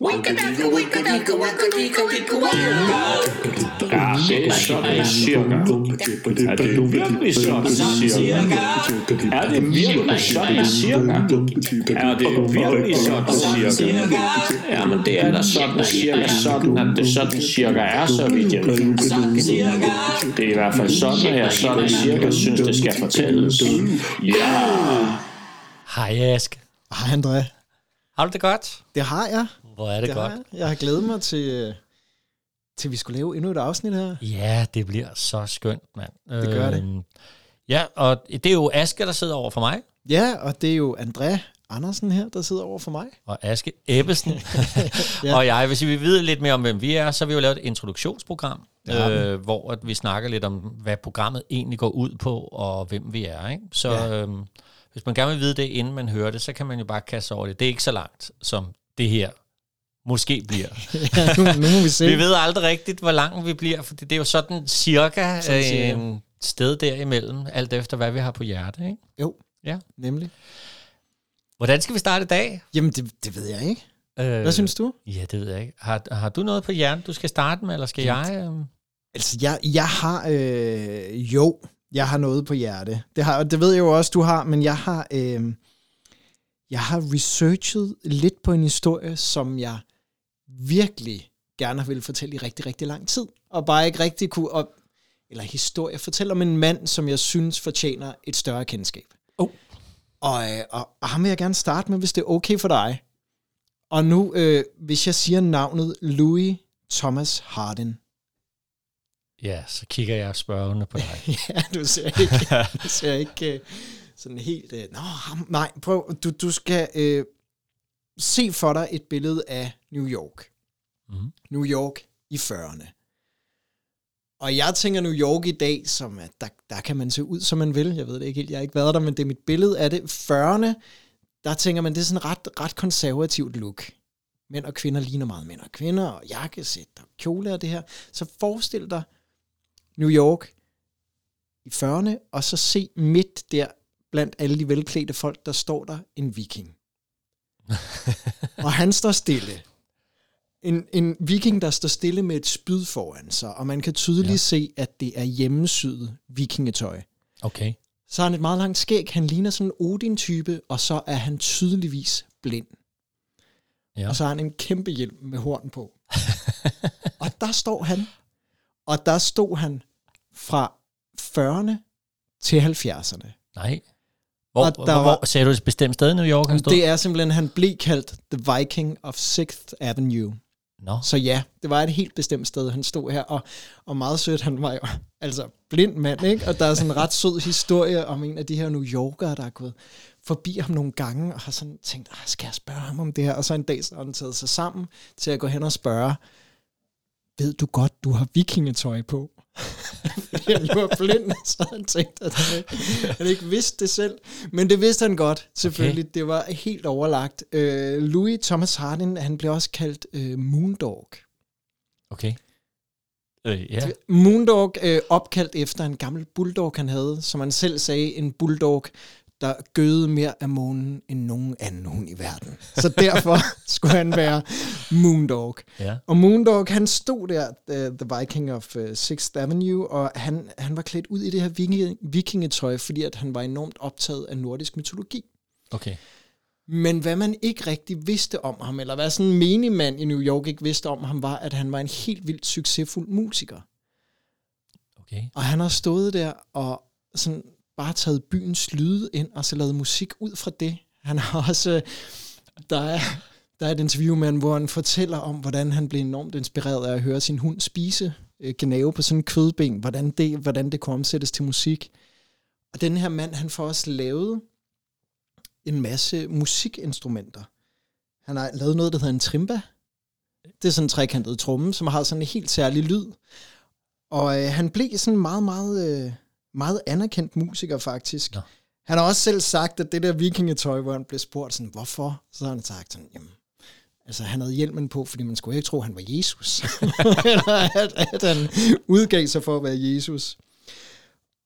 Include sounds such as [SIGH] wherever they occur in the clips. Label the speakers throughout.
Speaker 1: Ja, det er sådan cirka. Er det virkelig sådan cirka? Er det virkelig sådan cirka? Er det virkelig sådan cirka? Ja, men det er da sådan cirka sådan, at det sådan cirka er, så vidt jeg. Det er i hvert fald sådan, at jeg sådan cirka synes, det skal fortælles. Ja!
Speaker 2: Hej Ask.
Speaker 3: Hej André.
Speaker 2: Har du det godt?
Speaker 3: Det har jeg.
Speaker 2: Hvor er det,
Speaker 3: Det
Speaker 2: godt?
Speaker 3: har jeg. jeg har glædet mig til, øh, til vi skulle lave endnu et afsnit her.
Speaker 2: Ja, det bliver så skønt, mand.
Speaker 3: Det gør det.
Speaker 2: Øhm, Ja, og det er jo Aske, der sidder over for mig,
Speaker 3: Ja, og det er jo André Andersen her, der sidder over for mig.
Speaker 2: og Aske Ebbesen
Speaker 3: Ja. [LAUGHS] [LAUGHS]
Speaker 2: og jeg. Hvis I vil vide lidt mere om, hvem vi er, så har vi jo lavet et introduktionsprogram,
Speaker 3: vi.
Speaker 2: øh, hvor at vi snakker lidt om, hvad programmet egentlig går ud på, og hvem vi er. Ikke? Så
Speaker 3: Ja.
Speaker 2: øhm, hvis man gerne vil vide det, inden man hører det, så kan man jo bare kaste over det. Det er ikke så langt, som det her måske bliver. [LAUGHS]
Speaker 3: ja, nu, nu må vi se.
Speaker 2: Vi ved aldrig rigtigt, hvor lang vi bliver, for det er jo sådan cirka
Speaker 3: Sådan
Speaker 2: øh,
Speaker 3: cirka.
Speaker 2: en sted derimellem, alt efter hvad vi har på hjerte. Ikke?
Speaker 3: Jo,
Speaker 2: Ja.
Speaker 3: nemlig.
Speaker 2: Hvordan skal vi starte i dag?
Speaker 3: Jamen, det, det ved jeg ikke.
Speaker 2: Øh,
Speaker 3: Hvad synes du?
Speaker 2: Ja, det ved jeg ikke. Har, har du noget på hjertet, du skal starte med, eller skal jeg? Øh?
Speaker 3: Altså, jeg, jeg har... Øh, jo, jeg har noget på hjerte. Det, har, det ved jeg jo også, du har, men jeg har... Øh, jeg har researchet lidt på en historie, som jeg virkelig gerne vil fortælle i rigtig, rigtig lang tid. Og bare ikke rigtig kunne... Og, eller historie. Fortæl om en mand, som jeg synes fortjener et større kendskab.
Speaker 2: Oh.
Speaker 3: Og, øh, og, og ham vil jeg gerne starte med, hvis det er okay for dig. Og nu, øh, hvis jeg siger navnet Louis Thomas Hardin.
Speaker 2: Ja, så kigger jeg spørgende på dig. [LAUGHS]
Speaker 3: ja, du ser ikke, du ser ikke øh, sådan helt... Øh, Nå, ham, nej, prøv, du, du skal øh, se for dig et billede af New York.
Speaker 2: Mhm.
Speaker 3: New York i 40'erne. Og jeg tænker New York i dag, som at der, der kan man se ud, som man vil. Jeg ved det ikke helt, jeg har ikke været der, men det er mit billede af det. 40'erne, der tænker man, det er sådan ret, ret konservativt look. Mænd og kvinder ligner meget mænd og kvinder, og jakkesæt og kjole og det her. Så forestil dig New York i 40'erne, og så se midt der, blandt alle de velklædte folk, der står der en viking. [LAUGHS] og han står stille. En, en viking, der står stille med et spyd foran sig, og man kan tydeligt ja. Se, at det er hjemmesyet vikingetøj.
Speaker 2: Okay.
Speaker 3: Så har han et meget langt skæg, han ligner sådan en Odin-type, og så er han tydeligvis blind.
Speaker 2: Ja.
Speaker 3: Og så har han en kæmpe hjelm med horn på. [LAUGHS] og der står han, og der stod han fra 40'erne til 70'erne.
Speaker 2: Nej. Hvor,
Speaker 3: Og
Speaker 2: hvor,
Speaker 3: der
Speaker 2: hvor,
Speaker 3: var-
Speaker 2: hvor sagde du et bestemt sted i New York, han stod?
Speaker 3: Det er simpelthen, han blev kaldt The Viking of 6th Avenue.
Speaker 2: No.
Speaker 3: Så ja, det var et helt bestemt sted, han stod her, og, og meget sødt, han var jo [LAUGHS] altså blind mand, ikke? Og der er sådan en ret sød historie om en af de her New Yorkere, der er gået forbi ham nogle gange, og har sådan tænkt, "Ah, skal jeg spørge ham om det her? Og så en dag så har han taget sig sammen til at gå hen og spørge, ved du godt, du har vikingetøj på? Han jo var blind, så han tænkt, at han ikke, han ikke vidste det selv. Men det vidste han godt, selvfølgelig. Okay. Det var helt overlagt. Øh, Louis Thomas Hardin, han blev også kaldt øh, Moondog.
Speaker 2: okay. Øh, ja.
Speaker 3: Moondog øh, opkaldt efter en gammel bulldog, han havde, som han selv sagde, en bulldog, der gøede mere af månen end nogen anden hund i verden. Så derfor [LAUGHS] skulle han være Moondog.
Speaker 2: ja.
Speaker 3: Og Moondog, han stod der, uh, The Viking of uh, 6th Avenue, og han, han var klædt ud i det her viking, vikingetøj, fordi at han var enormt optaget af nordisk mytologi.
Speaker 2: Okay.
Speaker 3: Men hvad man ikke rigtig vidste om ham, eller hvad sådan en menig mand i New York ikke vidste om ham, var, at han var en helt vildt succesfuld musiker.
Speaker 2: Okay.
Speaker 3: Og han har stået der og sådan bare taget byens lyde ind, og så lavet musik ud fra det. Han har også, der er, der er et interview med ham, hvor han fortæller om, hvordan han blev enormt inspireret af at høre sin hund spise øh, gnave på sådan en kødben, hvordan det, hvordan det kunne omsættes til musik. Og den her mand, han får også lavet en masse musikinstrumenter. Han har lavet noget, der hedder en trimba. Det er sådan en trekantet tromme, som har sådan en helt særlig lyd. Og øh, han blev sådan meget, meget, øh, meget anerkendt musiker faktisk.
Speaker 2: Nå.
Speaker 3: Han har også selv sagt, at det der vikingetøj, hvor han blev spurgt sådan, hvorfor? Så har han sagt sådan, jamen, altså han havde hjelmen på, fordi man skulle ikke tro, at han var Jesus. [LAUGHS] Eller at, at han udgav sig for at være Jesus.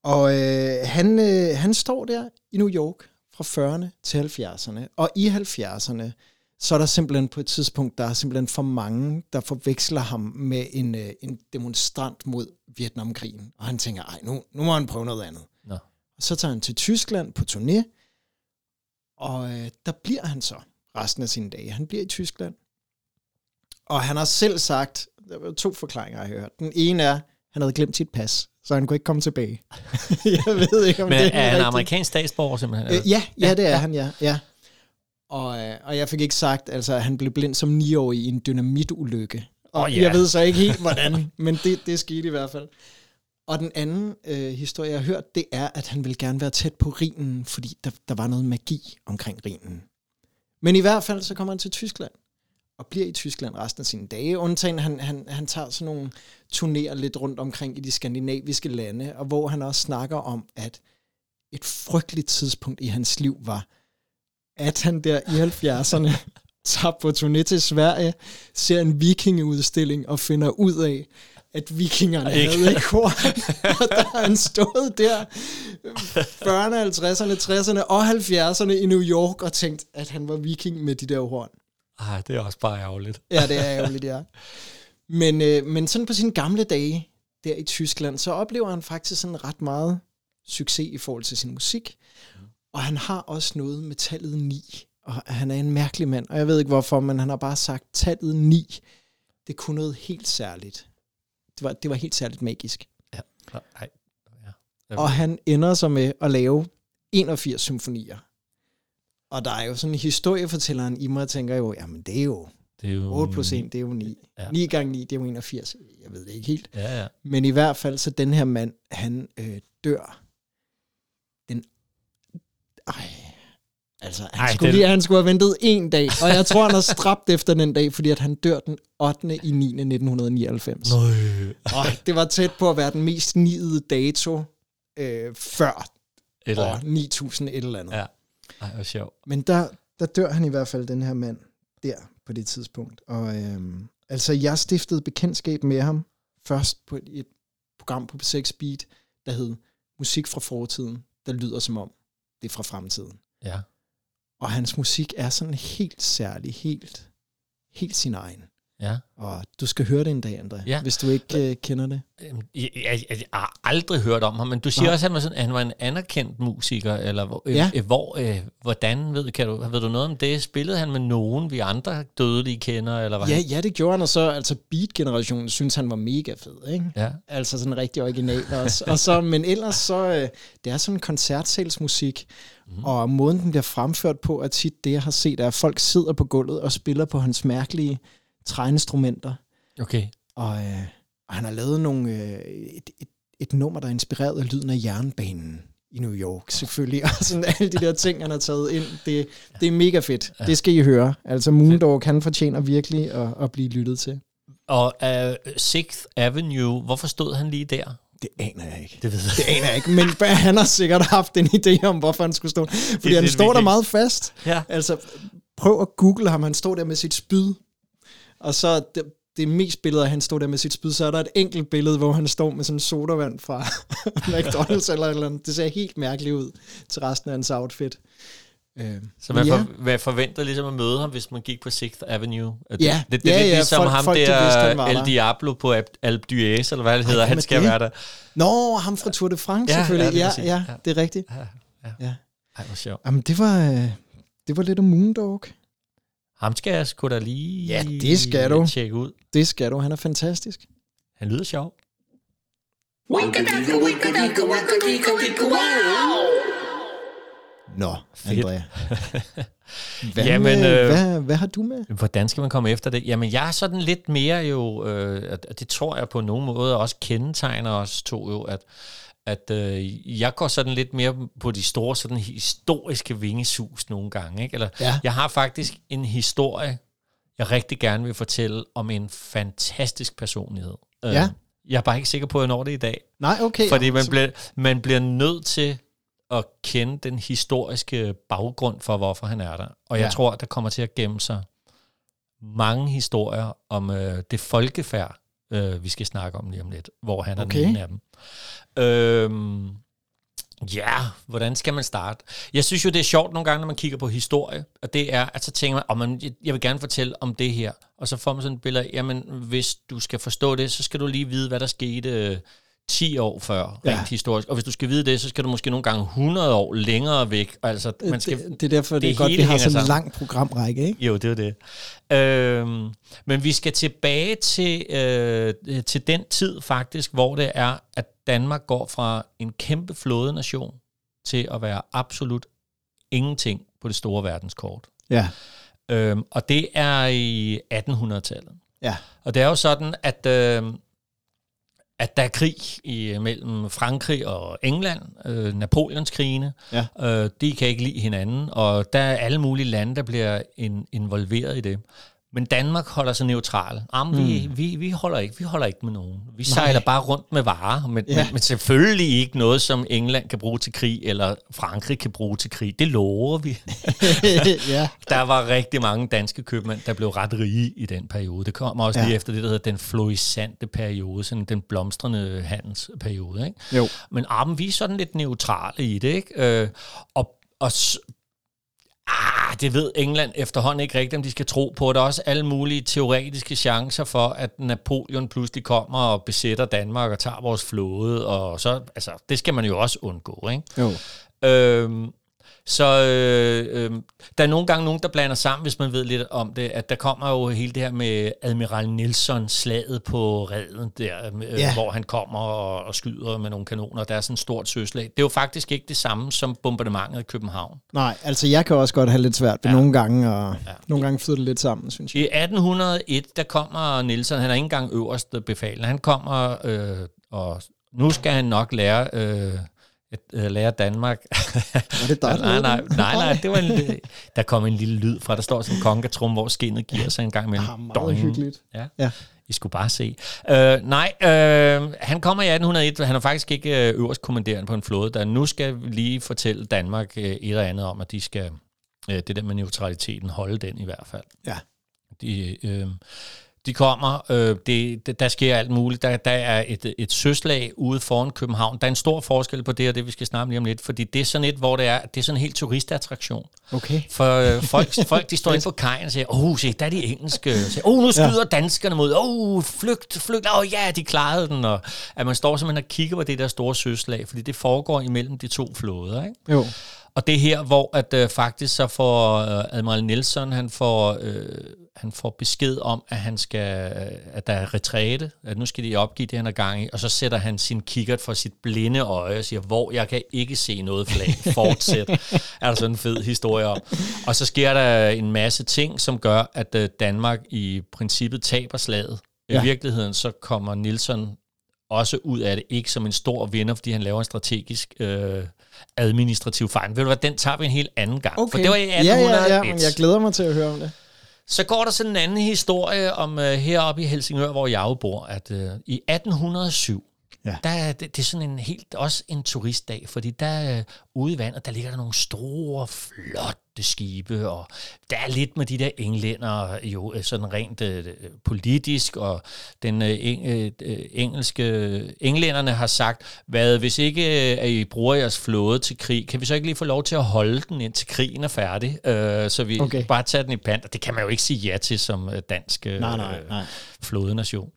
Speaker 3: Og øh, han, øh, han står der i New York fra 40'erne til 70'erne. Og i 70'erne, så er der simpelthen på et tidspunkt, der er simpelthen for mange, der forveksler ham med en, øh, en demonstrant mod Vietnamkrigen. Og han tænker, ej, nu, nu må han prøve noget andet.
Speaker 2: Nå.
Speaker 3: Og så tager han til Tyskland på turné, og øh, der bliver han så resten af sine dage. Han bliver i Tyskland. Og han har selv sagt, der var to forklaringer, jeg har hørt. Den ene er, han havde glemt sit pas, så han kunne ikke komme tilbage. [LAUGHS] jeg ved ikke, om
Speaker 2: Men
Speaker 3: det
Speaker 2: er han
Speaker 3: rigtigt.
Speaker 2: amerikansk statsborger simpelthen?
Speaker 3: Øh, ja, ja, det er han, ja. ja. Og, øh, og jeg fik ikke sagt, altså at han blev blind som 9-årig i en dynamitulykke. Og oh,
Speaker 2: ja.
Speaker 3: jeg ved så ikke helt, hvordan, [LAUGHS] men det, det skete i hvert fald. Og den anden øh, historie, jeg har hørt, det er, at han vil gerne være tæt på rinen, fordi der, der var noget magi omkring rinen. Men i hvert fald, så kommer han til Tyskland, og bliver i Tyskland resten af sine dage. Undtagen, han, han, han tager sådan nogle turnéer lidt rundt omkring i de skandinaviske lande, og hvor han også snakker om, at et frygteligt tidspunkt i hans liv var, at han der i 70'erne tager på turné til Sverige, ser en vikingeudstilling og finder ud af, at vikingerne
Speaker 2: Ikke.
Speaker 3: havde ikke horn. [LAUGHS] og der har han stået der 40'erne, 50'erne, 60'erne og 70'erne i New York og tænkt, at han var viking med de der horn.
Speaker 2: Ej, det er også bare ærgerligt.
Speaker 3: Ja, det er ærgerligt, ja. Men, øh, men sådan på sine gamle dage, der i Tyskland, så oplever han faktisk sådan ret meget succes i forhold til sin musik. Og han har også noget med tallet 9. Og han er en mærkelig mand, og jeg ved ikke hvorfor, men han har bare sagt, tallet 9, det kunne noget helt særligt. Det var, det var helt særligt magisk.
Speaker 2: Ej, ja.
Speaker 3: Og han ender så med at lave 81 symfonier. Og der er jo sådan en historiefortælleren i mig, tænker jo, jamen det er jo
Speaker 2: det er jo...
Speaker 3: 8 plus 1, det er jo 9.
Speaker 2: Ja.
Speaker 3: 9 gange 9, det er jo 81. Jeg ved det ikke helt.
Speaker 2: Ja, ja.
Speaker 3: Men i hvert fald, så den her mand, han øh, dør. Ej, altså, han,
Speaker 2: Ej,
Speaker 3: skulle
Speaker 2: den-
Speaker 3: lige, han skulle have ventet en dag, og jeg tror, han er strabt efter den dag, fordi at han dør den 8. i 9. 1999.
Speaker 2: Nøj.
Speaker 3: Og det var tæt på at være den mest nidede dato øh, før
Speaker 2: Eller,
Speaker 3: år 9000 et eller andet.
Speaker 2: Ja. Ej, hvor sjovt.
Speaker 3: Men der, der dør han i hvert fald, den her mand, der på det tidspunkt. Og øhm, altså, jeg stiftede bekendtskab med ham først på et, et program på 6 Beat, der hed Musik fra fortiden, der lyder som om det er fra fremtiden.
Speaker 2: Ja.
Speaker 3: Og hans musik er sådan helt særlig, helt, helt sin egen.
Speaker 2: Ja.
Speaker 3: Og du skal høre det en dag, André,
Speaker 2: Ja.
Speaker 3: hvis du ikke øh, kender det.
Speaker 2: Jeg, jeg, jeg, har aldrig hørt om ham, men du siger
Speaker 3: Nej.
Speaker 2: også, at han var, sådan, at han var en anerkendt musiker, eller hvor,
Speaker 3: Ja.
Speaker 2: øh, hvor øh, hvordan, ved, kan du, ved du noget om det? Spillede han med nogen, vi andre dødelige kender, eller hvad?
Speaker 3: Ja, ja, det gjorde han, og så altså Beat-generationen synes han var mega fed, ikke?
Speaker 2: ja.
Speaker 3: Altså sådan rigtig original også. og så, men ellers så, øh, det er sådan koncertsalsmusik, mm. og måden den bliver fremført på, er tit det, jeg har set, er, at folk sidder på gulvet og spiller på hans mærkelige træinstrumenter.
Speaker 2: Okay.
Speaker 3: Og, øh, og han har lavet nogle, øh, et, et, et nummer, der er inspireret af lyden af jernbanen i New York, selvfølgelig. [LAUGHS] Og sådan alle de der ting, han har taget ind, det, det er mega fedt. Det skal I høre. Altså Moondog, han fortjener virkelig at, at blive lyttet til.
Speaker 2: Og uh, Sixth Avenue, hvorfor stod han lige der?
Speaker 3: Det aner jeg ikke.
Speaker 2: Det ved jeg.
Speaker 3: Det aner jeg ikke, men han har sikkert haft en idé om, hvorfor han skulle stå. Fordi
Speaker 2: det
Speaker 3: han
Speaker 2: er
Speaker 3: står der
Speaker 2: virkelig-
Speaker 3: meget fast.
Speaker 2: Ja.
Speaker 3: Altså, prøv at google ham. Han står der med sit spyd. Og så det, det mest billede af, at han står der med sit spyd, så er der et enkelt billede, hvor han står med sådan en sodavand fra [LAUGHS] McDonald's eller et eller andet. Det ser helt mærkeligt ud til resten af hans outfit. Øh,
Speaker 2: Så man,
Speaker 3: men
Speaker 2: for, man forventer ligesom at møde ham, hvis man gik på Sixth Avenue? Er
Speaker 3: Ja.
Speaker 2: Det, det, det er
Speaker 3: Ja,
Speaker 2: lidt
Speaker 3: ja,
Speaker 2: ligesom
Speaker 3: folk-
Speaker 2: ham
Speaker 3: folk, de
Speaker 2: der,
Speaker 3: vidste, han var
Speaker 2: El. Diablo på Alp, Alp d'Huez, eller hvad det hedder,
Speaker 3: hvem
Speaker 2: han
Speaker 3: er
Speaker 2: skal
Speaker 3: det?
Speaker 2: være der.
Speaker 3: Nå, ham fra Tour de France
Speaker 2: Ja,
Speaker 3: selvfølgelig.
Speaker 2: ja,
Speaker 3: Ja,
Speaker 2: det er
Speaker 3: ja, ja,
Speaker 2: Ja.
Speaker 3: det er rigtigt.
Speaker 2: Ja, ja.
Speaker 3: Ja.
Speaker 2: Ej, hvor sjovt.
Speaker 3: Jamen, det var, øh, det var lidt om Moondog.
Speaker 2: Ham skal jeg sgu da lige
Speaker 3: Ja, det skal du.
Speaker 2: tjekke ud.
Speaker 3: Det skal du. Han er fantastisk.
Speaker 2: Han lyder sjov.
Speaker 3: Nå,
Speaker 2: Fedt.
Speaker 3: Andrea. [LAUGHS] Hvad,
Speaker 2: Jamen,
Speaker 3: Jamen,
Speaker 2: øh,
Speaker 3: øh, hvad, hvad har du med?
Speaker 2: Hvordan skal man komme efter det? Jamen, jeg er sådan lidt mere jo, øh, og det tror jeg på nogen måde også kendetegner os to jo, at, at øh, jeg går sådan lidt mere på de store sådan historiske vingesus nogle gange. Ikke? Eller,
Speaker 3: Ja.
Speaker 2: Jeg har faktisk en historie, jeg rigtig gerne vil fortælle om en fantastisk personlighed. Øh,
Speaker 3: Ja.
Speaker 2: Jeg er bare ikke sikker på, at jeg når det i dag.
Speaker 3: Nej, okay.
Speaker 2: Fordi man bliver, man bliver nødt til at kende den historiske baggrund for, hvorfor han er der. Og jeg
Speaker 3: Ja.
Speaker 2: tror, der kommer til at gemme sig mange historier om øh, det folkefærd, øh, vi skal snakke om lige om lidt, hvor han er
Speaker 3: Okay.
Speaker 2: den ene af dem. Øhm, Ja, hvordan skal man starte? Jeg synes jo, det er sjovt nogle gange, når man kigger på historie, og det er, at så tænker man, oh, man, jeg vil gerne fortælle om det her, og så får man sådan et billede af, jamen, hvis du skal forstå det, så skal du lige vide, hvad der skete 10 år før, ja. rent historisk. Og hvis du skal vide det, så skal du måske nogle gange 100 år længere væk. Altså, man skal,
Speaker 3: det, det er derfor, det, det er godt, vi har sådan en lang programrække, ikke?
Speaker 2: Jo, det er det. Øhm, men vi skal tilbage til, øh, til den tid faktisk, hvor det er, at Danmark går fra en kæmpe flådenation til at være absolut ingenting på det store verdenskort.
Speaker 3: Ja.
Speaker 2: Øhm, og det er i 1800-tallet.
Speaker 3: Ja.
Speaker 2: Og det er jo sådan, at... Øh, at der er krig i, mellem Frankrig og England, øh, Napoleonskrigene.
Speaker 3: Ja.
Speaker 2: Øh, de kan ikke lide hinanden, og der er alle mulige lande, der bliver in, involveret i det. Men Danmark holder sig neutral. Jamen, mm. vi, vi, vi, holder ikke, vi holder ikke med nogen. Vi sejler Nej. bare rundt med varer, men, ja. men, men selvfølgelig ikke noget, som England kan bruge til krig, eller Frankrig kan bruge til krig. Det lover vi. [LAUGHS]
Speaker 3: ja.
Speaker 2: Der var rigtig mange danske købmænd, der blev ret rige i den periode. Det kommer også ja. lige efter det, der hedder den florisante periode, sådan den blomstrende handelsperiode. Ikke?
Speaker 3: Jo.
Speaker 2: Men jamen, vi er sådan lidt neutrale i det. Ikke? Øh, og, og Ah, det ved England efterhånden ikke rigtigt, om de skal tro på. Der er også alle mulige teoretiske chancer for, at Napoleon pludselig kommer og besætter Danmark og tager vores flåde. Og så, altså, det skal man jo også undgå, ikke?
Speaker 3: Jo.
Speaker 2: Øhm, så øh, øh, der er nogle gange nogen, der blander sammen, hvis man ved lidt om det, at der kommer jo hele det her med Admiral Nilsson, slaget på redden der, øh, ja. hvor han kommer og, og skyder med nogle kanoner. Der er sådan et stort søslag. Det er jo faktisk ikke det samme som bombardementet i København.
Speaker 3: Nej, altså jeg kan også godt have lidt svært ved ja. nogle gange, og ja. nogle gange flyder det lidt sammen, synes jeg.
Speaker 2: I 1801, der kommer Nilsson, han er ikke engang øverste befalende, han kommer, øh, og nu skal han nok lære... Øh, øh, lære Danmark.
Speaker 3: Var det dig, [LAUGHS]
Speaker 2: nej, nej, nej, nej, det var en, der kom en lille lyd fra, der står sådan en kongatrum, hvor skinnet giver sig en gang imellem.
Speaker 3: Ah, meget Dong. hyggeligt.
Speaker 2: Ja. ja. I skulle bare se. Øh, nej, øh, han kommer i 1801, han er faktisk ikke øh, øverst kommanderende på en flåde, der nu skal lige fortælle Danmark øh, et eller andet om, at de skal, øh, det der med neutraliteten, holde den i hvert fald.
Speaker 3: Ja.
Speaker 2: De, øh, de kommer, øh, det, der sker alt muligt. Der, der er et, et søslag ude foran København. Der er en stor forskel på det og det, vi skal snakke lige om lidt, fordi det er sådan et, hvor det er, det er sådan en helt turistattraktion.
Speaker 3: Okay.
Speaker 2: For øh, [LAUGHS] folk, folk, de står inde på kajen og siger, åh, oh, se, der er de engelske. Åh, oh, nu skyder ja. danskerne mod, åh, oh, flygt, flygt, åh oh, ja, de klarede den. Og at man står simpelthen og kigger på det der store søslag, fordi det foregår imellem de to flåder, ikke?
Speaker 3: Jo.
Speaker 2: Og det er her, hvor at øh, faktisk så får øh, Admiral Nielsen, han får, øh, han får besked om, at han skal, at der er retræte, at nu skal de opgive det, han er gang i, og så sætter han sin kikkert for sit blinde øje og siger, hvor jeg kan ikke se noget flag, fortsæt. [LAUGHS] er der sådan en fed historie om. Og så sker der en masse ting, som gør, at øh, Danmark i princippet taber slaget. Ja. I virkeligheden så kommer Nielsen også ud af det, ikke som en stor vinder, fordi han laver en strategisk øh, administrativ fejl. Ved du hvad, den tager vi en helt anden gang.
Speaker 3: Okay.
Speaker 2: For det var i 1801. Ja, ja, ja,
Speaker 3: men jeg glæder mig til at høre om det.
Speaker 2: Så går der sådan en anden historie om øh, heroppe i Helsingør, hvor jeg jo bor, at øh, i 1807, Ja. Der, det, det er sådan en helt, også en turistdag, fordi der uh, ude i vandet, der ligger der nogle store, flotte skibe, og der er lidt med de der englænder, jo sådan rent uh, politisk, og den uh, eng, uh, engelske, englænderne har sagt, hvad, hvis ikke uh, I bruger jeres flåde til krig, kan vi så ikke lige få lov til at holde den, indtil krigen er færdig, uh, så vi okay. bare tager den i pant, og det kan man jo ikke sige ja til som dansk uh,
Speaker 3: nej, nej, nej.
Speaker 2: flådenation.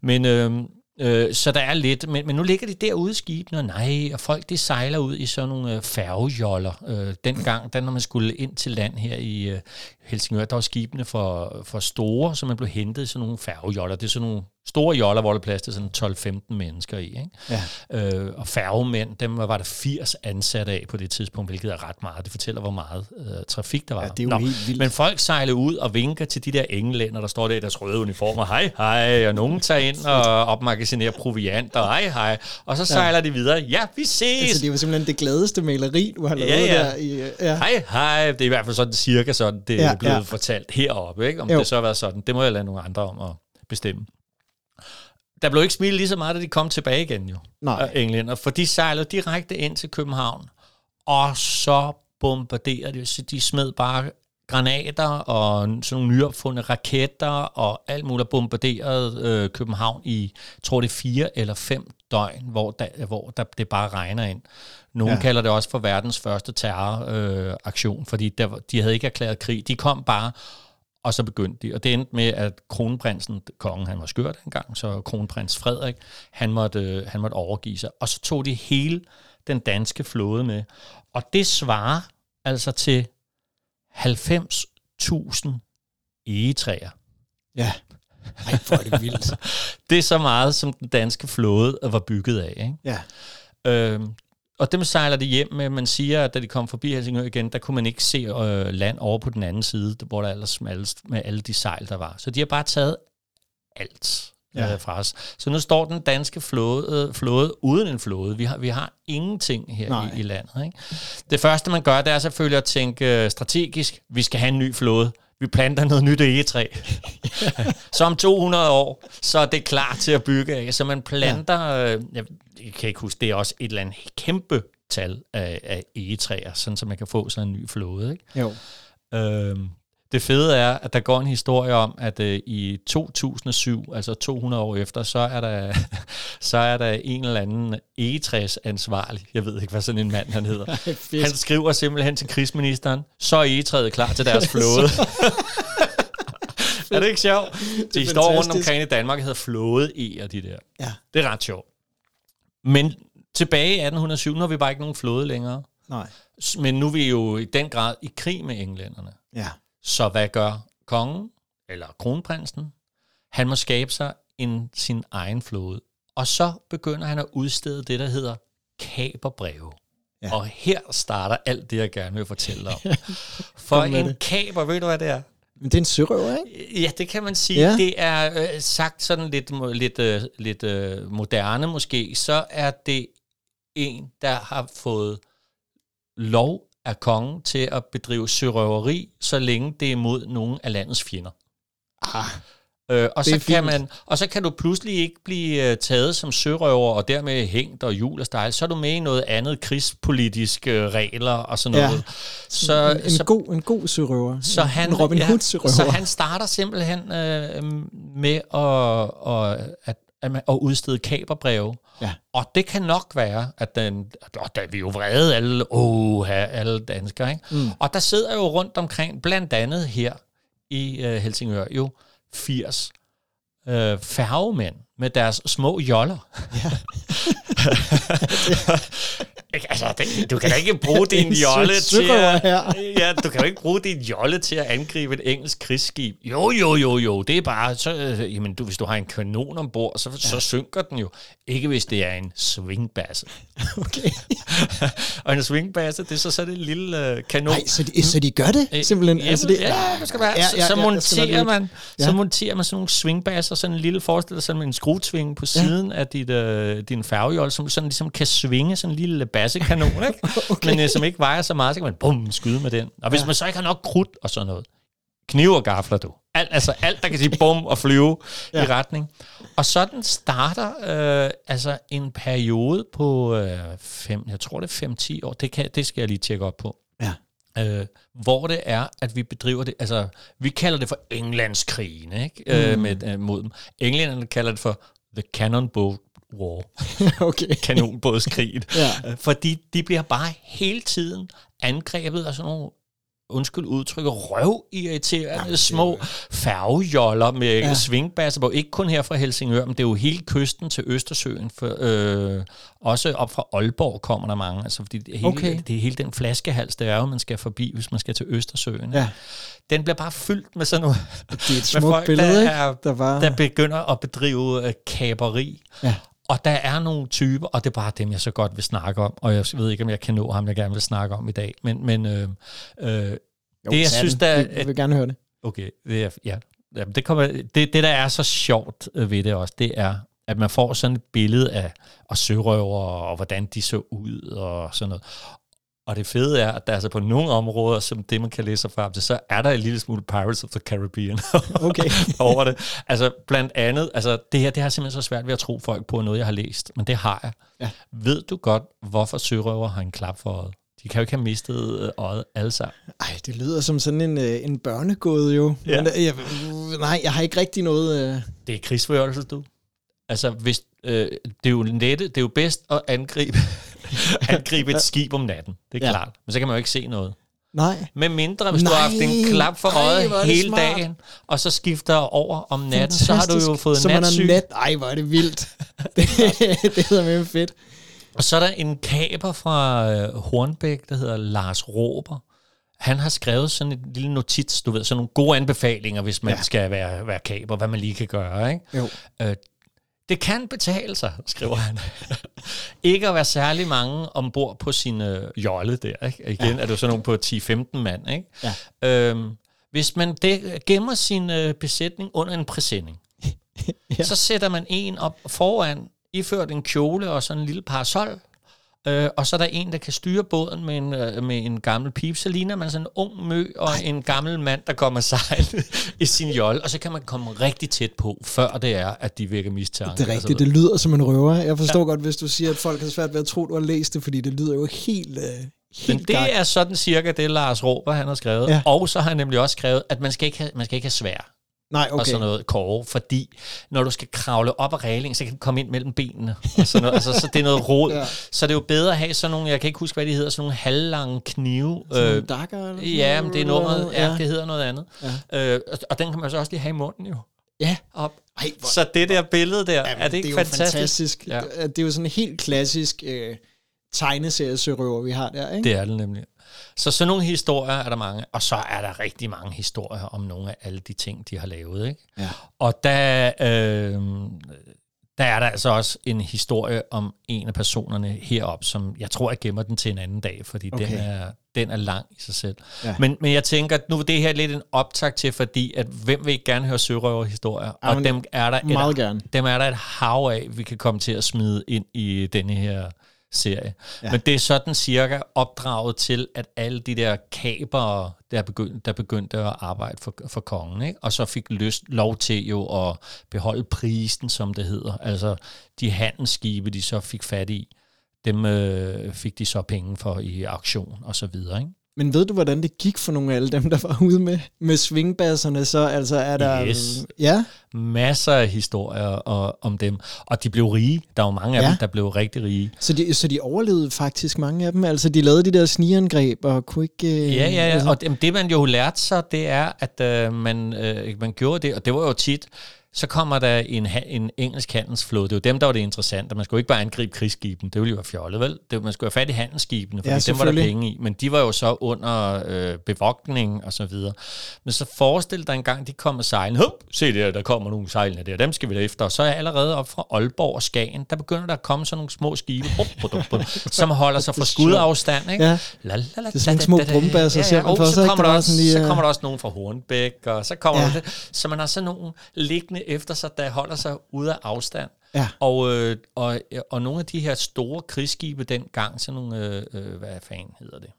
Speaker 2: Men... Uh, Øh, så der er lidt, men, men nu ligger de derude i skibene, og nej, og folk de sejler ud i sådan nogle øh, færgejoller. Øh, dengang, da når man skulle ind til land her i øh, Helsingør, der var skibene for, for store, så man blev hentet i sådan nogle færgejoller. Det er sådan nogle store joller, hvor der er plads til sådan 12-15 mennesker i. Ikke?
Speaker 3: Ja.
Speaker 2: Øh, og færgemænd, dem var der 80 ansatte af på det tidspunkt, hvilket er ret meget. Det fortæller, hvor meget øh, trafik der var.
Speaker 3: Ja, det er jo Nå, helt vildt.
Speaker 2: Men folk sejler ud og vinker til de der englænder, der står der i deres røde uniformer. Hej, hej. Og nogen tager ind og opmagasinerer proviant, og hej, hej. Og så sejler ja. de videre. Ja, vi ses. Altså,
Speaker 3: det jo simpelthen det gladeste maleri, du har lavet ja, ja. der. I,
Speaker 2: ja. Hej, hej. Det er i hvert fald sådan cirka sådan, det ja, er blevet ja. fortalt heroppe. Ikke? Om jo. det så har været sådan, det må jeg lade nogle andre om at bestemme der blev ikke smilet lige så meget, da de kom tilbage igen jo,
Speaker 3: Nej.
Speaker 2: englænder, for de sejlede direkte ind til København, og så bombarderede de, så de smed bare granater og sådan nogle nyopfundne raketter og alt muligt bombarderede øh, København i, tror det fire eller fem døgn, hvor, der, hvor der, det bare regner ind. Nogle ja. kalder det også for verdens første terroraktion, øh, aktion, fordi der, de havde ikke erklæret krig. De kom bare, og så begyndte de. Og det endte med, at kronprinsen, kongen, han var skørt engang, så kronprins Frederik, han måtte, øh, han måtte overgive sig. Og så tog de hele den danske flåde med. Og det svarer altså til 90.000 egetræer.
Speaker 3: Ja. Ej, hvor er det vildt. [LAUGHS]
Speaker 2: det er så meget, som den danske flåde var bygget af. Ikke?
Speaker 3: Ja.
Speaker 2: Øhm, og dem sejler de hjem med. Man siger, at da de kom forbi Helsingør igen, der kunne man ikke se øh, land over på den anden side, hvor der ellers smallest med alle de sejl, der var. Så de har bare taget alt ja. øh, fra os. Så nu står den danske flåde, øh, flåde uden en flåde. Vi har, vi har ingenting her i, i landet. Ikke? Det første, man gør, det er selvfølgelig at tænke øh, strategisk. Vi skal have en ny flåde vi planter noget nyt egetræ. [LAUGHS] så om 200 år, så er det klar til at bygge af. Så man planter, ja. øh, jeg, kan ikke huske, det er også et eller andet kæmpe tal af, af egetræer, sådan så man kan få sådan en ny flåde. Ikke?
Speaker 3: Jo.
Speaker 2: Øhm, det fede er, at der går en historie om, at øh, i 2007, altså 200 år efter, så er der, [LAUGHS] så er der en eller anden egetræsansvarlig. Jeg ved ikke, hvad sådan en mand han hedder. [LAUGHS] han skriver simpelthen til krigsministeren, så er egetræet klar til deres [LAUGHS] flåde. er det ikke sjovt? De står rundt omkring i Danmark og hedder flåde e og de der.
Speaker 3: Ja.
Speaker 2: Det er ret sjovt. Men tilbage i 1807, nu har vi bare ikke nogen flåde længere.
Speaker 3: Nej.
Speaker 2: Men nu er vi jo i den grad i krig med englænderne.
Speaker 3: Ja.
Speaker 2: Så hvad gør kongen, eller kronprinsen? Han må skabe sig en, sin egen flåde. Og så begynder han at udstede det, der hedder kaberbreve. Ja. Og her starter alt det, jeg gerne vil fortælle om. [LAUGHS] For en det. kaber, ved du hvad det er?
Speaker 3: Men det er en sørøver, ikke?
Speaker 2: Ja, det kan man sige. Ja. Det er øh, sagt sådan lidt, lidt, øh, lidt øh, moderne måske, så er det en, der har fået lov af kongen til at bedrive sørøveri, så længe det er mod nogle af landets fjender.
Speaker 3: Ah,
Speaker 2: øh, og, så kan man, og så kan du pludselig ikke blive uh, taget som sørøver, og dermed hængt og jul og stejl. Så er du med i noget andet krigspolitiske uh, regler og sådan noget.
Speaker 3: Ja. Så, en, en, så, god, en god sørøver.
Speaker 2: Så han,
Speaker 3: en Robin ja, Hood-sørøver.
Speaker 2: Så han starter simpelthen uh, med at, at, at at udstede kaberbreve.
Speaker 3: Ja.
Speaker 2: Og det kan nok være, at den, da vi jo vrede alle, oh, alle danskere, ikke?
Speaker 3: Mm.
Speaker 2: Og der sidder jo rundt omkring, blandt andet her i uh, Helsingør, jo 80 uh, færgemænd med deres små joller.
Speaker 3: Ja. [LAUGHS]
Speaker 2: Altså, det, du kan da ikke bruge din [LAUGHS] jolle til at, ja, du kan jo ikke bruge din jolle til at angribe et engelsk krigsskib. Jo, jo, jo, jo, det er bare, så, øh, jamen, du, hvis du har en kanon ombord, så, ja. så synker den jo. Ikke hvis det er en swingbasse. [LAUGHS]
Speaker 3: Okay.
Speaker 2: og en swingbasse, det er så sådan en lille øh, kanon.
Speaker 3: Nej, så de, så de gør det
Speaker 2: øh,
Speaker 3: simpelthen?
Speaker 2: Ja, altså, det, ja, det skal være. Ja, ja, så, så monterer man, ja. så monterer man sådan nogle swingbasser, sådan en lille forestiller sådan en skruetving på siden ja. af dit, øh, din færgejolle, som sådan ligesom kan svinge sådan en lille bassekanon, ikke? [LAUGHS] okay. men øh, som ikke vejer så meget, så kan man bum, skyde med den. Og hvis ja. man så ikke har nok krudt og sådan noget, kniv og gafler du. Alt, altså alt, der kan sige bum og flyve ja. i retning. Og sådan starter øh, altså en periode på øh, fem, jeg tror det er 5-10 år, det, kan, det skal jeg lige tjekke op på.
Speaker 3: Ja.
Speaker 2: Øh, hvor det er, at vi bedriver det, altså vi kalder det for Englandskrigen, ikke? Øh, mm. Øh, med, øh, mod dem. Englænderne kalder det for The Cannonball War. [LAUGHS]
Speaker 3: okay.
Speaker 2: Kanonbådskrigen.
Speaker 3: ja.
Speaker 2: Fordi de bliver bare hele tiden angrebet af sådan nogle undskyld udtrykket, røv irriterende ja, små færgejoller med ja. svingbasser på. Ikke kun her fra Helsingør, men det er jo hele kysten til Østersøen. For, øh, også op fra Aalborg kommer der mange. Altså, fordi det er, hele, okay. det er hele den flaskehals, der er jo, man skal forbi, hvis man skal til Østersøen.
Speaker 3: Ja.
Speaker 2: Den bliver bare fyldt med sådan noget.
Speaker 3: Det er et smukt folk, billede, der, er,
Speaker 2: der,
Speaker 3: var...
Speaker 2: der begynder at bedrive uh, kaberi.
Speaker 3: Ja.
Speaker 2: Og der er nogle typer, og det er bare dem, jeg så godt vil snakke om, og jeg ved ikke, om jeg kan nå ham, jeg gerne vil snakke om i dag, men, men øh, øh, jo, det, jeg synes, der...
Speaker 3: Jeg vil gerne høre det.
Speaker 2: Okay, det er, ja. Det, kommer, det, det, der er så sjovt ved det også, det er, at man får sådan et billede af og sørøver, og hvordan de så ud, og sådan noget. Og det fede er, at der altså på nogle områder, som det man kan læse sig frem til, så er der en lille smule Pirates of the Caribbean [LAUGHS]
Speaker 3: okay.
Speaker 2: over det. Altså blandt andet, altså det her, det har simpelthen så svært ved at tro folk på noget, jeg har læst, men det har jeg.
Speaker 3: Ja.
Speaker 2: Ved du godt, hvorfor sørøver har en klap for øjet? De kan jo ikke have mistet øh, øjet alle sammen.
Speaker 3: Ej, det lyder som sådan en, øh, en børnegåde jo.
Speaker 2: Ja.
Speaker 3: Men, øh, jeg, nej, jeg har ikke rigtig noget... Uh...
Speaker 2: Det er krigsførelse, du. Altså, hvis, øh, det, er jo nette, det er jo bedst at angribe, [LAUGHS] angribe et skib om natten. Det er
Speaker 3: Ja.
Speaker 2: klart. Men så kan man jo ikke se noget.
Speaker 3: Nej.
Speaker 2: Med mindre, hvis Nej. du har haft en klap for øjet
Speaker 3: er
Speaker 2: hele
Speaker 3: smart.
Speaker 2: dagen, og så skifter over om nat, så har du jo fået
Speaker 3: så man
Speaker 2: natsyn.
Speaker 3: Nat. Ej, hvor er det vildt. [LAUGHS] det, [LAUGHS] det hedder med fedt.
Speaker 2: Og så er der en kaber fra øh, Hornbæk, der hedder Lars Råber. Han har skrevet sådan en lille notits, du ved, sådan nogle gode anbefalinger, hvis man
Speaker 3: Ja.
Speaker 2: skal være, være kaber, hvad man lige kan gøre, ikke?
Speaker 3: Jo.
Speaker 2: Øh, det kan betale sig, skriver han. [LAUGHS] ikke at være særlig mange ombord på sin øh, jolle der. Ikke? Igen ja. er det jo sådan nogle på 10-15 mand. Ikke?
Speaker 3: Ja.
Speaker 2: Øhm, hvis man dæk, gemmer sin øh, besætning under en præsending,
Speaker 3: Ja. [LAUGHS]
Speaker 2: ja. så sætter man en op foran, iført en kjole og sådan en lille parasol, Øh, og så er der en, der kan styre båden med en, øh, med en gammel pip. Så ligner man sådan en ung mø og Ej. en gammel mand, der kommer [LAUGHS] sejlende i sin jolle. Og så kan man komme rigtig tæt på, før det er, at de virker mistanke.
Speaker 3: Det er rigtigt, det lyder som en røver. Jeg forstår ja. godt, hvis du siger, at folk har svært ved at tro, du har læst det, fordi det lyder jo helt, øh, helt
Speaker 2: Men det er sådan cirka det, Lars Råber han har skrevet.
Speaker 3: Ja.
Speaker 2: Og så har han nemlig også skrevet, at man skal ikke have, man skal ikke have svær
Speaker 3: Nej,
Speaker 2: okay. og sådan noget kåre, fordi når du skal kravle op ad reglingen, så kan du komme ind mellem benene. Og sådan noget. altså, så det er noget rod. [LAUGHS]
Speaker 3: Ja.
Speaker 2: Så det er jo bedre at have sådan nogle, jeg kan ikke huske, hvad de hedder, sådan nogle halvlange knive.
Speaker 3: Sådan
Speaker 2: Øh,
Speaker 3: dakker, eller sådan
Speaker 2: ja, men det er nummeret, ja,
Speaker 3: ja.
Speaker 2: det hedder noget andet. Ja. Øh, og- og den kan man så også lige have i munden jo.
Speaker 3: Ja.
Speaker 2: Op.
Speaker 3: Ej, hvor,
Speaker 2: Så det der billede der,
Speaker 3: Jamen,
Speaker 2: er det ikke
Speaker 3: det er
Speaker 2: fantastisk?
Speaker 3: Jo fantastisk.
Speaker 2: Ja.
Speaker 3: Ja. Det er jo sådan en helt klassisk øh, tegneseriesørøver, vi har der, ikke?
Speaker 2: Det er det nemlig. Så sådan nogle historier er der mange, og så er der rigtig mange historier om nogle af alle de ting, de har lavet. Ikke?
Speaker 3: Ja.
Speaker 2: Og der, øh, der er der altså også en historie om en af personerne herop, som jeg tror, jeg gemmer den til en anden dag, fordi okay. Den, er, den er lang i sig selv.
Speaker 3: Ja.
Speaker 2: Men, men jeg tænker, nu er det her lidt en optag til, fordi at hvem vil ikke gerne høre sørøverhistorier?
Speaker 3: Ja,
Speaker 2: og dem er, der et,
Speaker 3: gerne.
Speaker 2: dem er der et hav af, vi kan komme til at smide ind i denne her serie.
Speaker 3: Ja.
Speaker 2: Men det er sådan cirka opdraget til, at alle de der kabere, der begyndte, der begyndte at arbejde for, for kongen, ikke? og så fik lyst, lov til jo at beholde prisen, som det hedder. Altså de handelsskibe, de så fik fat i, dem øh, fik de så penge for i auktion og så videre. Ikke?
Speaker 3: Men ved du, hvordan det gik for nogle af alle dem, der var ude med, med svingbasserne? Så altså er der...
Speaker 2: Yes.
Speaker 3: Ja,
Speaker 2: Masser af historier og, om dem, og de blev rige. Der var mange af
Speaker 3: Ja.
Speaker 2: dem, der blev rigtig rige.
Speaker 3: så de, så de overlevede faktisk mange af dem. Altså, de lavede de der snigerangreb og kunne ikke... øh,
Speaker 2: Ja, ja, ja.
Speaker 3: Altså,
Speaker 2: Og det, det man jo lærte sig, det er, at øh, man, øh, man gjorde det, og det var jo tit, så kommer der en, en engelsk handelsflåde. Det er jo dem, der var det interessante. Man skulle ikke bare angribe krigsskibene. Det ville jo være fjollet, vel? Det, man skulle have fat i handelsskibene, fordi
Speaker 3: Ja,
Speaker 2: dem var der penge i. Men de var jo så under øh, bevogtning og så videre. Men så forestil dig en gang, de kommer sejlende. Hup, se der, der kommer nogle sejlende der. Dem skal vi da efter. Og så er allerede op fra Aalborg og Skagen, der begynder der at komme sådan nogle små skibe, [LAUGHS] som holder sig fra skudafstand. Ikke?
Speaker 3: Ja.
Speaker 2: La, la, la,
Speaker 3: Det er sådan nogle små
Speaker 2: da, da.
Speaker 3: brumbasser, ser man
Speaker 2: og
Speaker 3: for
Speaker 2: så kommer
Speaker 3: Der var
Speaker 2: også, så
Speaker 3: øh,
Speaker 2: kommer der også nogen fra Hornbæk, og så kommer
Speaker 3: Ja.
Speaker 2: ja. der, så man har sådan nogen liggende efter sig, der holder sig ude af afstand.
Speaker 3: Ja.
Speaker 2: Og, øh, og, og nogle af de her store krigsskibe dengang, sådan nogle, øh, øh, hvad fanden hedder det?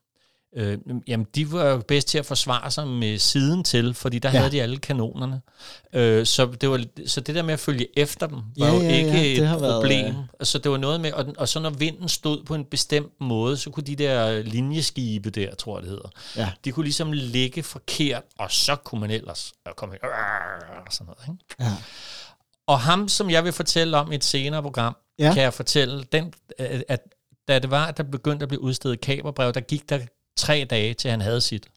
Speaker 2: Øh, jamen, de var jo bedst til at forsvare sig med siden til, fordi der
Speaker 3: Ja.
Speaker 2: ja. havde de alle kanonerne. Øh, så, det var, så det der med at følge efter dem, var
Speaker 3: Ja,
Speaker 2: jo
Speaker 3: ja, ja,
Speaker 2: ikke
Speaker 3: har
Speaker 2: et
Speaker 3: været,
Speaker 2: problem.
Speaker 3: øh,
Speaker 2: Så det var noget med, og, og så når vinden stod på en bestemt måde, så kunne de der linjeskibe der, tror jeg det hedder,
Speaker 3: Ja.
Speaker 2: de kunne ligesom ligge forkert, og så kunne man ellers komme og sådan noget. Ikke?
Speaker 3: Ja.
Speaker 2: Og ham, som jeg vil fortælle om i et senere program,
Speaker 3: Ja.
Speaker 2: ja. kan jeg fortælle, den, at da det var, at der begyndte at blive udstedet kaberbrev, der gik der tre dage, til han havde sit.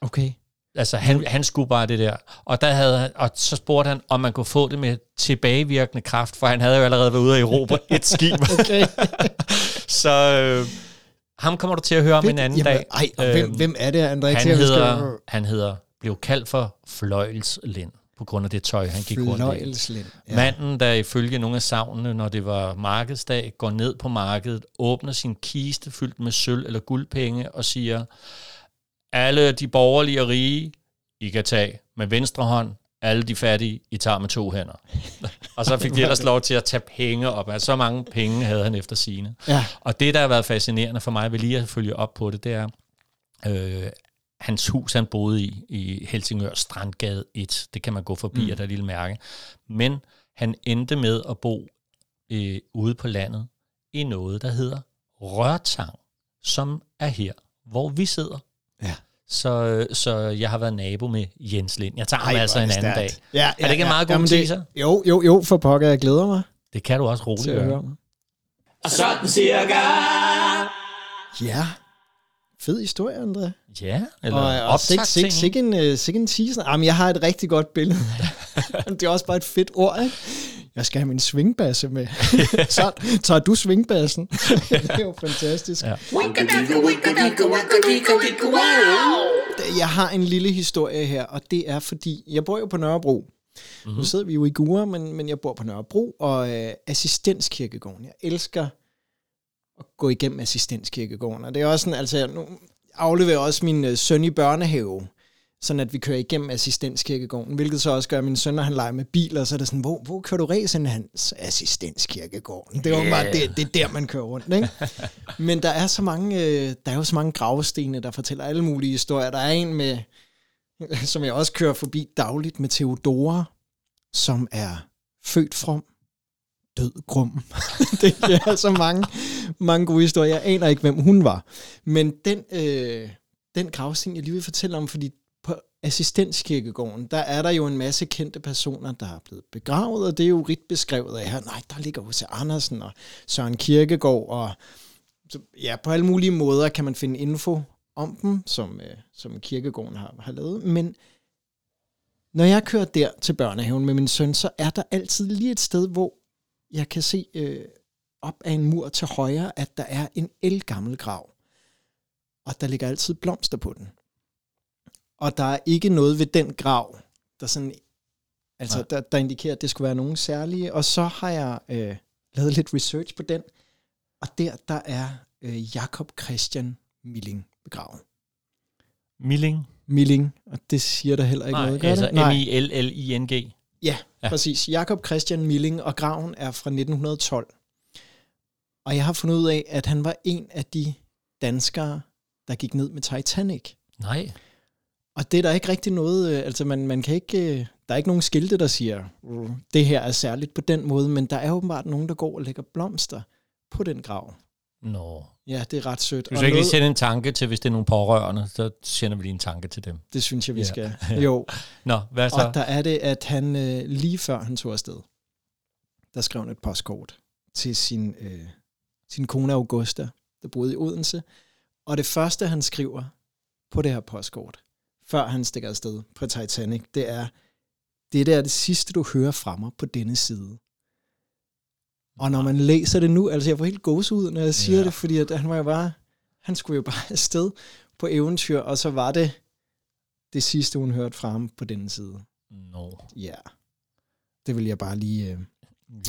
Speaker 3: Okay.
Speaker 2: Altså, han, han skulle bare det der. Og, der havde, han- og så spurgte han, om man kunne få det med tilbagevirkende kraft, for han havde jo allerede været ude af Europa et skib. [LAUGHS]
Speaker 3: Okay. [LAUGHS]
Speaker 2: så øh, ham kommer du til at høre om en anden
Speaker 3: Jamen,
Speaker 2: dag.
Speaker 3: Ej, og hvem,
Speaker 2: Øhm,
Speaker 3: hvem er det, André?
Speaker 2: han hedder, han hedder, blev kaldt for Fløjelslind, på grund af det tøj, han gik rundt i. Ja. Manden, der ifølge nogle af savnene, når det var markedsdag, går ned på markedet, åbner sin kiste fyldt med sølv eller guldpenge og siger, alle de borgerlige og rige, I kan tage med venstre hånd, alle de fattige, I tager med to hænder. og så fik de ellers lov til at tage penge op. Altså, så mange penge havde han efter sine.
Speaker 3: Ja.
Speaker 2: Og det, der har været fascinerende for mig, ved lige at følge op på det, det er, øh, hans hus, han boede i, i Helsingør Strandgade 1. Det kan man gå forbi, mm. og der er et lille mærke. Men han endte med at bo øh, ude på landet i noget, der hedder Rørtang, som er her, hvor vi sidder.
Speaker 3: Ja.
Speaker 2: Så, øh, så jeg har været nabo med Jens Lind. Jeg tager ham
Speaker 3: Ej,
Speaker 2: altså
Speaker 3: hvor
Speaker 2: en anden dag.
Speaker 3: Ja,
Speaker 2: Er det ikke en meget god
Speaker 3: Jamen,
Speaker 2: teaser?
Speaker 3: Jo, jo, jo, for pokker, jeg glæder mig.
Speaker 2: Det kan du også roligt
Speaker 3: høre
Speaker 2: gøre.
Speaker 1: Og sådan cirka.
Speaker 3: Ja. Fed historie, André.
Speaker 2: Ja, eller
Speaker 3: Og, og sik, sik, sik, en, uh, sik en teaser. Jamen, jeg har et rigtig godt billede. det er også bare et fedt ord, ikke? Jeg skal have min svingbasse med. Så tager du svingbassen. det er jo fantastisk.
Speaker 2: Ja.
Speaker 3: Jeg har en lille historie her, og det er fordi, jeg bor jo på Nørrebro. Mm-hmm. Nu sidder vi jo i Gure, men, men jeg bor på Nørrebro, og øh, assistenskirkegården. Jeg elsker at gå igennem assistenskirkegården, og det er også sådan, altså, nu afleverer også min øh, søn i børnehave, sådan at vi kører igennem assistenskirkegården, hvilket så også gør, at min søn, når han leger med biler, så er det sådan, hvor, hvor kører du ræsen hans assistenskirkegården? Det er jo
Speaker 2: Ja.
Speaker 3: bare det, det er der, man kører rundt, ikke? [LAUGHS] Men der er så mange, øh, der er jo så mange gravstene, der fortæller alle mulige historier. Der er en med, som jeg også kører forbi dagligt, med Theodora, som er født from, død grum. [LAUGHS] det er altså mange, mange gode historier. Jeg aner ikke, hvem hun var. Men den, øh, den gravsten, jeg lige vil fortælle om, fordi på assistenskirkegården, der er der jo en masse kendte personer, der er blevet begravet, og det er jo rigt beskrevet af her. Nej, der ligger H.C. Andersen og Søren Kirkegaard, og så, ja, på alle mulige måder kan man finde info om dem, som, øh, som kirkegården har, har lavet. Men når jeg kører der til børnehaven med min søn, så er der altid lige et sted, hvor jeg kan se øh, op af en mur til højre, at der er en elgammel grav. Og der ligger altid blomster på den. Og der er ikke noget ved den grav, der sådan altså
Speaker 2: Nej.
Speaker 3: der, der indikerer, at det skulle være nogen særlige. Og så har jeg øh, lavet lidt research på den, og der, der er øh, Jakob Christian Milling begravet.
Speaker 2: Milling.
Speaker 3: Milling, og det siger der heller ikke
Speaker 2: Nej,
Speaker 3: noget, gør
Speaker 2: altså. M-I-L-L-I-N-G.
Speaker 3: Ja,
Speaker 2: Ja.
Speaker 3: præcis. Jakob Christian Milling, og graven er fra 1912. Og jeg har fundet ud af, at han var en af de danskere, der gik ned med Titanic.
Speaker 2: Nej.
Speaker 3: Og det er der ikke rigtig noget, øh, altså man, man kan ikke, øh, der er ikke nogen skilte, der siger, "Uh, det her er særligt på den måde, men der er åbenbart nogen, der går og lægger blomster på den grav.
Speaker 2: Nå.
Speaker 3: Ja, det er ret sødt.
Speaker 2: Du
Speaker 3: Og
Speaker 2: skal ikke lige sende en tanke til, hvis det er nogle pårørende, så sender vi lige en tanke til dem.
Speaker 3: Det synes jeg, vi
Speaker 2: Ja.
Speaker 3: skal. [LAUGHS] Jo,
Speaker 2: Nå, hvad så?
Speaker 3: Og der er det, at han øh, lige før han tog afsted, der skrev han et postkort til sin, øh, sin kone Augusta, der boede i Odense. Og det første, han skriver på det her postkort, før han stikker afsted på Titanic, det er, det der er det sidste, du hører fra mig på denne side. Og når man læser det nu, altså jeg får helt gåsehud, når jeg siger
Speaker 2: Ja.
Speaker 3: det, fordi at han var jo bare, han skulle jo bare [LAUGHS] afsted på eventyr, og så var det det sidste, hun hørte fra ham på denne side.
Speaker 2: Nå.
Speaker 3: Ja, det vil jeg bare lige øh,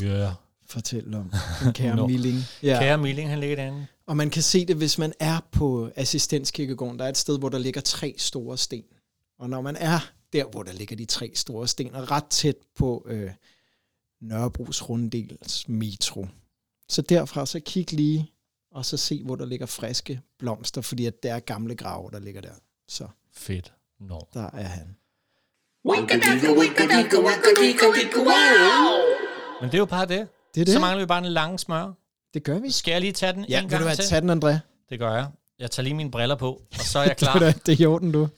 Speaker 2: Ja.
Speaker 3: fortælle om. [LAUGHS] Den kære no. Milling. Ja.
Speaker 2: Kære Milling, han ligger derinde.
Speaker 3: Og man kan se det, hvis man er på assistenskirkegården. Der er et sted, hvor der ligger tre store sten. Og når man er der, hvor der ligger de tre store sten, og ret tæt på øh, Nørrebros Runddels metro. Så derfra så kig lige, og så se, hvor der ligger friske blomster, fordi at der er gamle grave, der ligger der. Så
Speaker 2: Fedt. Nå.
Speaker 3: der er han.
Speaker 2: Men det er jo bare det.
Speaker 3: Det er det.
Speaker 2: Så mangler vi bare en lang smør.
Speaker 3: Det gør vi.
Speaker 2: Skal jeg lige tage den
Speaker 3: Ja,
Speaker 2: en
Speaker 3: vil
Speaker 2: gang
Speaker 3: du have
Speaker 2: til?
Speaker 3: taget den, André?
Speaker 2: Det gør jeg. Jeg tager lige mine briller på, og så er jeg [LAUGHS] klar.
Speaker 3: det er i orden, du.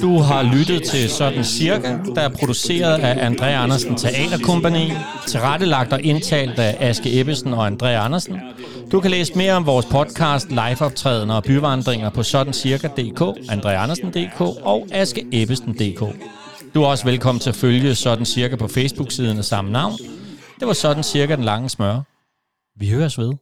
Speaker 2: Du har lyttet til Sådan Cirka, der er produceret af André Andersen Teaterkompagni, tilrettelagt og indtalt af Aske Ebbesen og André Andersen. Du kan læse mere om vores podcast, liveoptrædener og byvandringer på sådancirka.dk, andreandersen.dk og askeebbesen.dk. Du er også velkommen til at følge Sådan Cirka på Facebook-siden af samme navn. Det var Sådan Cirka den lange smør. Vi høres ved.